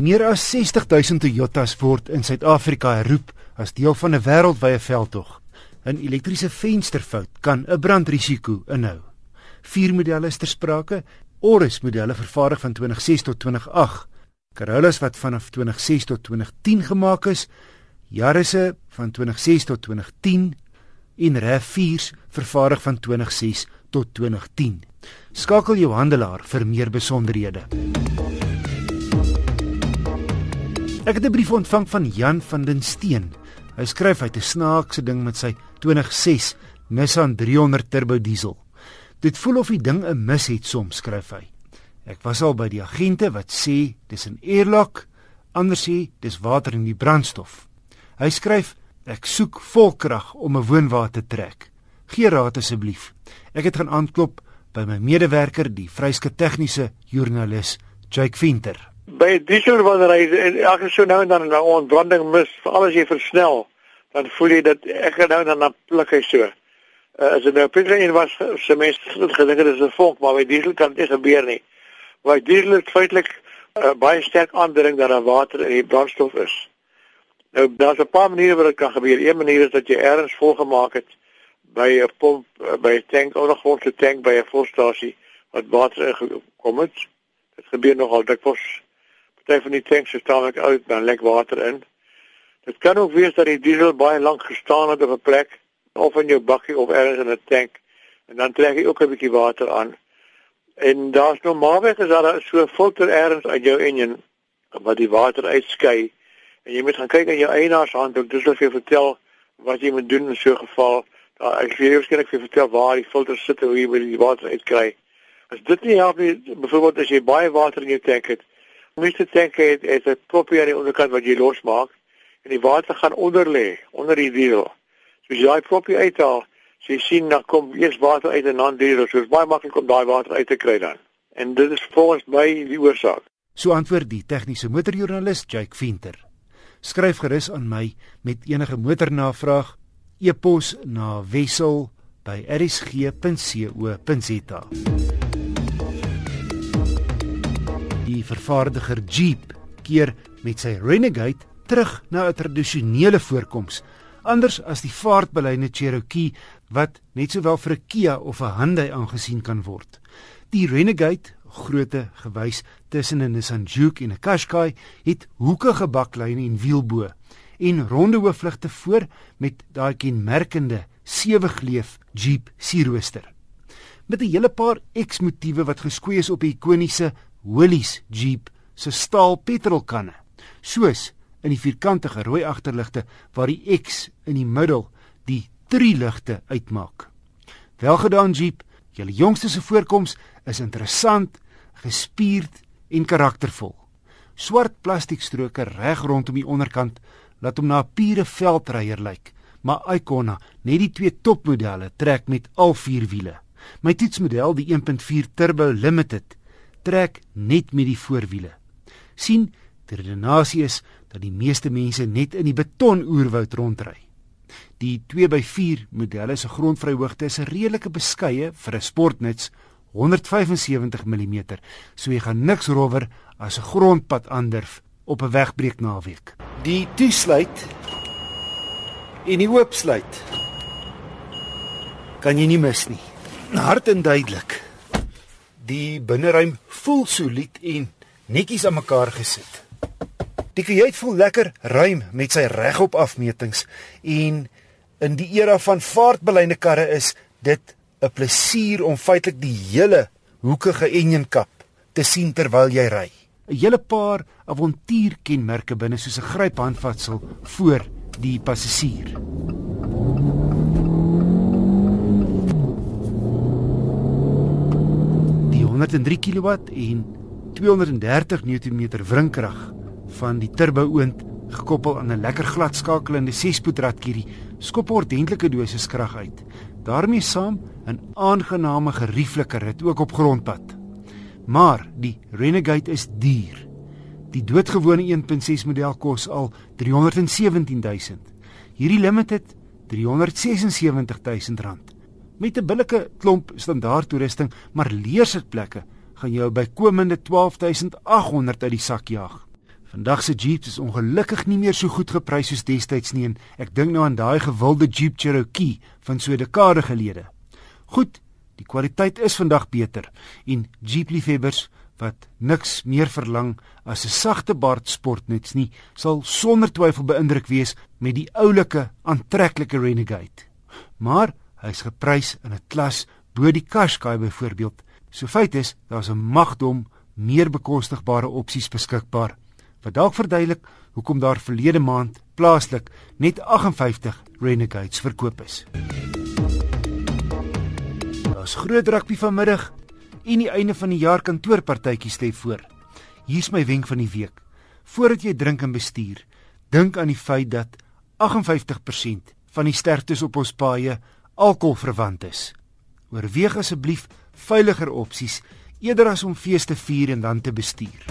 Meer as 60000 Toyotas word in Suid-Afrika herroep as deel van 'n wêreldwye veldtog. 'n Elektriese vensterfout kan 'n brandrisiko inhou. Vier modelle is ter sprake: Auris modelle vervaardig van 2006 tot 2008, Corollas wat vanaf 2006 tot 2010 gemaak is, Yarisse van 2006 tot 2010 en RAV4s vervaardig van 2006 tot 2010. Skakel jou handelaar vir meer besonderhede. Ek het 'n brief ontvang van Jan van den Steen. Hy skryf hy het 'n snaakse ding met sy 2006 Nissan 300 turbo diesel. Dit voel of die ding 'n mis het soms, skryf hy. Ek was al by die agente wat sê dis 'n airlock, ander sê dis water in die brandstof. Hy skryf ek soek volkrag om 'n woonwa te trek. Gee raad asseblief. Ek het gaan aanklop by my medewerker, die vryskut tegniese joernalis Jake Venter by diesel wanneer hy elke so nou en dan 'n ontbranding mis, veral as jy versnel, dan voel jy dat ek nou dan dan pluk hy so. Uh, as dit nou petrol was, se mens het gedink dit is 'n vonk, maar by diesel kan dit gebeur nie. Want diesel het feitelik uh, baie sterk aandring dat daar water in die brandstof is. Nou daar's 'n paar maniere wat dit kan gebeur. Een manier is dat jy ergens volgemaak het by 'n pomp, by 'n tank, ondergrondse tank by 'n volstasie wat water ingekom het. Dit gebeur nogal dikwels party van die tanks is tamelik oud, dan lek water in. Dit kan ook wees dat die diesel baie lank gestaan het op 'n plek of in jou bakkie of ergens in 'n tank en dan trek jy ook 'n bietjie water aan. En daar's normaalweg is daar so 'n filter ergens uit jou engine wat die water uitskei. En jy moet gaan kyk in jou eienaarshandboek, dis of jy vertel wat jy moet doen in so 'n geval. Daar ek weet waarskynlik vir vertel waar die filter sit en hoe jy die water uitkry. As dit nie help nie, byvoorbeeld as jy baie water in jou tank het, meeste tanke het het 'n propie aan die onderkant wat jy losmaak en die water gaan onder lê onder die diesel. So as jy daai propie uithaal, so jy sien dan kom eers water uit en dan diesel. So dit is baie maklik om daai water uit te kry dan. En dit is volgens my die oorsaak. So antwoord die tegniese motorjoernalis Jake Venter. Skryf gerus aan my met enige motornavraag e-pos na wissel@rsg.co.za die vervaardiger Jeep keer met sy Renegade terug na 'n tradisionele voorkoms, anders as die vaartbelyne Cherokee wat net sowel vir 'n Kia of 'n Hyundai aangesien kan word. Die Renegade, grootte gewys tussen 'n Nissan Juke en 'n Qashqai, het hoekige baklyne en wielbo en ronde hoofligte voor met daai kenmerkende sewe gleuf Jeep sierrooster. Met 'n hele paar X-motiewe wat geskwees is op die ikoniese Willys Jeep se staal petrolkanne, soos in die vierkantige rooi agterligte waar die X in die middel die drie ligte uitmaak. Welgedaan Jeep, julle jongste se voorkoms is interessant, gespierd en karaktervol. Swart plastiekstroke reg rondom die onderkant laat hom na 'n pure veldryer lyk, maar Icona, net die twee topmodelle, trek met al vier wiele. My toetsmodel, die 1.4 Turbo Limited, trek net met die voorwiele. sien, die redenasie is dat die meeste mense net in die betonoerwoud rondry. Die 2x4 modelle se grondvryhoogte is 'n redelike beskeie vir 'n sportnuts 175 mm. So jy gaan niks rower as 'n grondpad aandurf op 'n wegbreek naweek. Die toesluit en die oopsluit kan jy nie mis nie. Hard en duidelik. Die binneruim voel solied en netjies aan mekaar gesit. Die kajuit voel lekker ruim met sy regop afmetings en in die era van vaartbeleide karre is dit 'n plesier om feitelik die hele hoekige enjinkap te sien terwyl jy ry. 'n Hele paar avontuurkenmerke binne soos 'n gryphandvatsel voor die passasier. 103 kW en 230 Nm wringkrag van die turbo oond gekoppel aan 'n lekker gladskakelende 6-spoedradkierie skop 'n ordentlike dosis krag uit. daarmee saam 'n aangename gerieflike rit ook op grondpad. Maar die Renegade is duur. Die doodgewone 1.6 model kos al 317000. Hierdie Limited 376000 rand. Met 'n billike klomp standaard toerusting, maar leersitplekke gaan jou by komende 12800 uit die sak jaag. Vandag se Jeeps is ongelukkig nie meer so goed geprys soos destyds nie en ek dink nou aan daai gewilde Jeep Cherokee van so 'n dekade gelede. Goed, die kwaliteit is vandag beter en Jeep liefhebbers wat niks meer verlang as 'n sagte baard sportnuts nie, sal sonder twyfel beïndruk wees met die oulike, aantreklike Renegade. Maar hy's geprys in 'n klas bo die Qashqai byvoorbeeld. So feit is, daar's 'n magdom meer bekostigbare opsies beskikbaar wat dalk verduidelik hoekom daar verlede maand plaaslik net 58 Renegades verkoop is. Daar's groot rugby vanmiddag en die einde van die jaar kantoorpartytjies lê voor. Hier's my wenk van die week. Voordat jy drink en bestuur, dink aan die feit dat 58% van die sterftes op ons paaie alkoholverwant is. Oorweeg asseblief veiliger opsies eerder as om feeste vier en dan te bestuur.